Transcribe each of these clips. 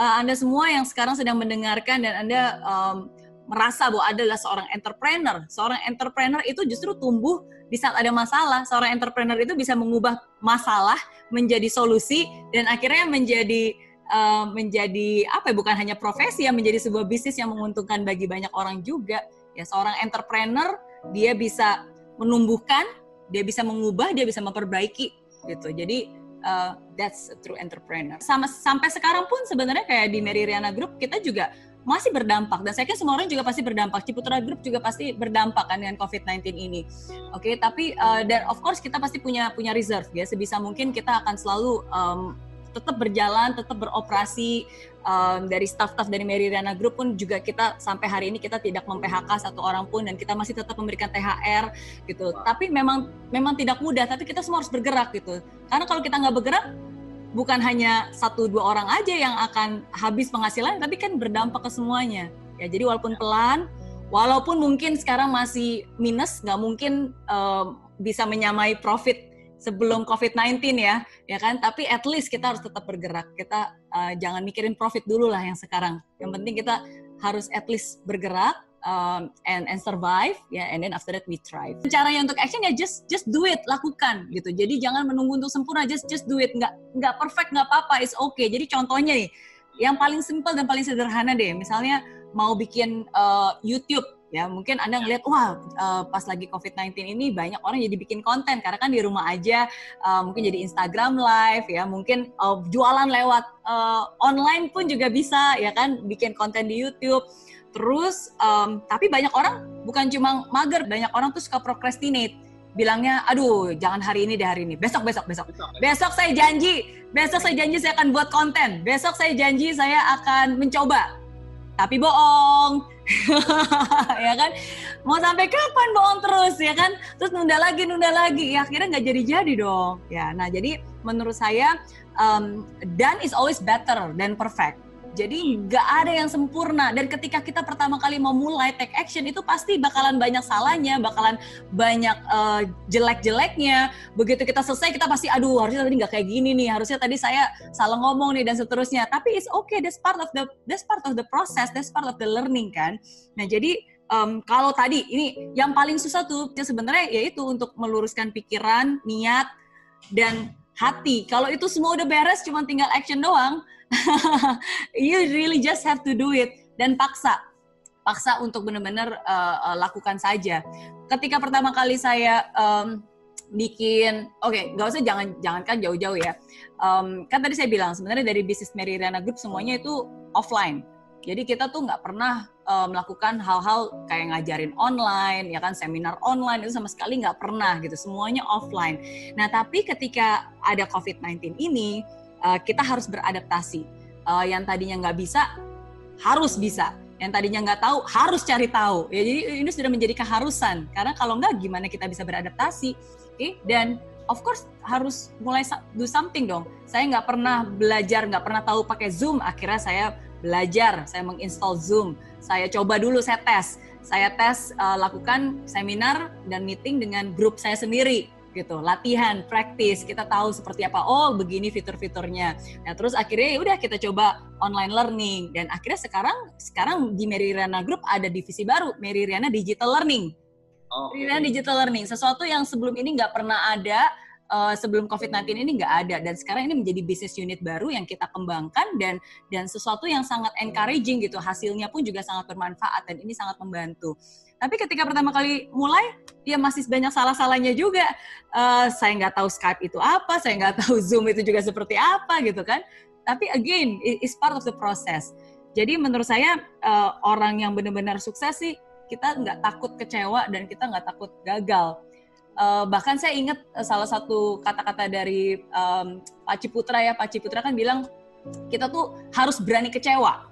uh, Anda semua yang sekarang sedang mendengarkan dan Anda um, merasa bahwa adalah seorang entrepreneur. Seorang entrepreneur itu justru tumbuh di saat ada masalah. Seorang entrepreneur itu bisa mengubah masalah menjadi solusi dan akhirnya menjadi uh, menjadi apa ya bukan hanya profesi yang menjadi sebuah bisnis yang menguntungkan bagi banyak orang juga. Ya seorang entrepreneur dia bisa menumbuhkan, dia bisa mengubah, dia bisa memperbaiki gitu. Jadi uh, that's a true entrepreneur. Sama sampai sekarang pun sebenarnya kayak di Mary Riana Group kita juga masih berdampak dan saya kira semua orang juga pasti berdampak. Ciputra Group juga pasti berdampak kan dengan COVID-19 ini. Oke, okay, tapi uh, dan of course kita pasti punya punya reserve ya. Sebisa mungkin kita akan selalu um, tetap berjalan, tetap beroperasi um, dari staff-staff dari Mary Riana Group pun juga kita sampai hari ini kita tidak mem-PHK satu orang pun dan kita masih tetap memberikan THR gitu. Tapi memang memang tidak mudah, tapi kita semua harus bergerak gitu. Karena kalau kita nggak bergerak, bukan hanya satu dua orang aja yang akan habis penghasilan, tapi kan berdampak ke semuanya. Ya, jadi walaupun pelan, walaupun mungkin sekarang masih minus, nggak mungkin um, bisa menyamai profit sebelum COVID-19 ya, ya kan? Tapi at least kita harus tetap bergerak. Kita uh, jangan mikirin profit dulu lah yang sekarang. Yang penting kita harus at least bergerak um, and and survive ya, yeah, and then after that we thrive. Caranya untuk action ya just just do it, lakukan gitu. Jadi jangan menunggu untuk sempurna, just just do it. Nggak nggak perfect nggak apa-apa, it's okay. Jadi contohnya nih, yang paling simple dan paling sederhana deh, misalnya mau bikin uh, YouTube ya mungkin anda ngelihat wah uh, pas lagi COVID-19 ini banyak orang jadi bikin konten karena kan di rumah aja uh, mungkin jadi Instagram live ya. Mungkin uh, jualan lewat uh, online pun juga bisa ya kan bikin konten di YouTube. Terus um, tapi banyak orang bukan cuma mager banyak orang tuh suka procrastinate. Bilangnya aduh jangan hari ini deh hari ini. Besok. Besok besok. Besok saya janji besok saya janji saya akan buat konten. Besok saya janji saya akan mencoba tapi bohong. Ya kan? Mau sampai kapan bohong terus ya kan? Terus nunda lagi nunda lagi. Ya akhirnya nggak jadi jadi dong. Ya nah jadi menurut saya um, done is always better than perfect jadi nggak ada yang sempurna dan ketika kita pertama kali mau mulai take action itu pasti bakalan banyak salahnya, bakalan banyak uh, jelek-jeleknya. Begitu kita selesai kita pasti aduh harusnya tadi nggak kayak gini nih, harusnya tadi saya salah ngomong nih dan seterusnya. Tapi it's okay, that's part of the that's part of the process, that's part of the learning kan. Nah jadi um, kalau tadi ini yang paling susah tuh ya sebenarnya yaitu untuk meluruskan pikiran, niat dan hati. Kalau itu semua udah beres, cuma tinggal action doang you really just have to do it dan paksa paksa untuk benar-benar uh, uh, lakukan saja. Ketika pertama kali saya um, bikin, oke, okay, nggak usah jangan jangan kan jauh-jauh ya. Um, kan tadi saya bilang sebenarnya dari bisnis Mary Riana Group semuanya itu offline. Jadi kita tuh nggak pernah uh, melakukan hal-hal kayak ngajarin online, ya kan seminar online itu sama sekali nggak pernah gitu. Semuanya offline. Nah tapi ketika ada COVID-19 ini, uh, kita harus beradaptasi. Uh, yang tadinya nggak bisa harus bisa. Yang tadinya nggak tahu harus cari tahu. Ya, jadi ini sudah menjadi keharusan. Karena kalau nggak gimana kita bisa beradaptasi? Okay? dan of course harus mulai do something dong. Saya nggak pernah belajar, nggak pernah tahu pakai Zoom. Akhirnya saya belajar, saya menginstall Zoom. Saya coba dulu, saya tes. Saya tes uh, lakukan seminar dan meeting dengan grup saya sendiri gitu. Latihan praktis kita tahu seperti apa. Oh begini fitur-fiturnya. Nah terus akhirnya ya udah kita coba online learning. Dan akhirnya sekarang sekarang di Meridiana Group ada divisi baru Meridiana Digital Learning. Oh, Meridiana Digital Learning. Sesuatu yang sebelum ini nggak pernah ada uh, sebelum COVID-19 ini nggak ada. Dan sekarang ini menjadi bisnis unit baru yang kita kembangkan dan dan sesuatu yang sangat encouraging gitu. Hasilnya pun juga sangat bermanfaat dan ini sangat membantu. Tapi ketika pertama kali mulai, ya masih banyak salah-salahnya juga. Uh, saya nggak tahu Skype itu apa, saya nggak tahu Zoom itu juga seperti apa gitu kan. Tapi again, it's part of the process. Jadi menurut saya uh, orang yang benar-benar sukses sih kita nggak takut kecewa dan kita nggak takut gagal. Uh, bahkan saya ingat salah satu kata-kata dari um, Pak Ciputra ya, Pak Ciputra kan bilang kita tuh harus berani kecewa,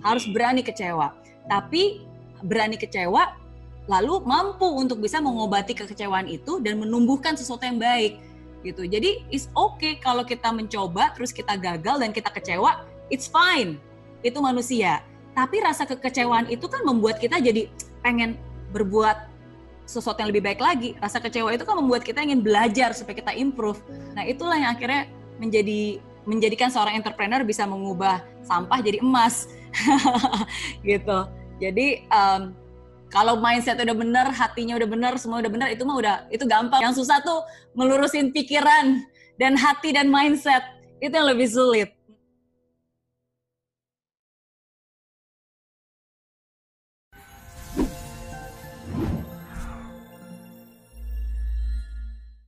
harus berani kecewa. Tapi berani kecewa lalu mampu untuk bisa mengobati kekecewaan itu dan menumbuhkan sesuatu yang baik gitu. Jadi it's okay kalau kita mencoba terus kita gagal dan kita kecewa, it's fine. Itu manusia. Tapi rasa kekecewaan itu kan membuat kita jadi pengen berbuat sesuatu yang lebih baik lagi. Rasa kecewa itu kan membuat kita ingin belajar supaya kita improve. Nah, itulah yang akhirnya menjadi menjadikan seorang entrepreneur bisa mengubah sampah jadi emas gitu jadi um, kalau mindset udah bener, hatinya udah bener, semua udah bener, itu mah udah itu gampang. Yang susah tuh melurusin pikiran dan hati dan mindset itu yang lebih sulit.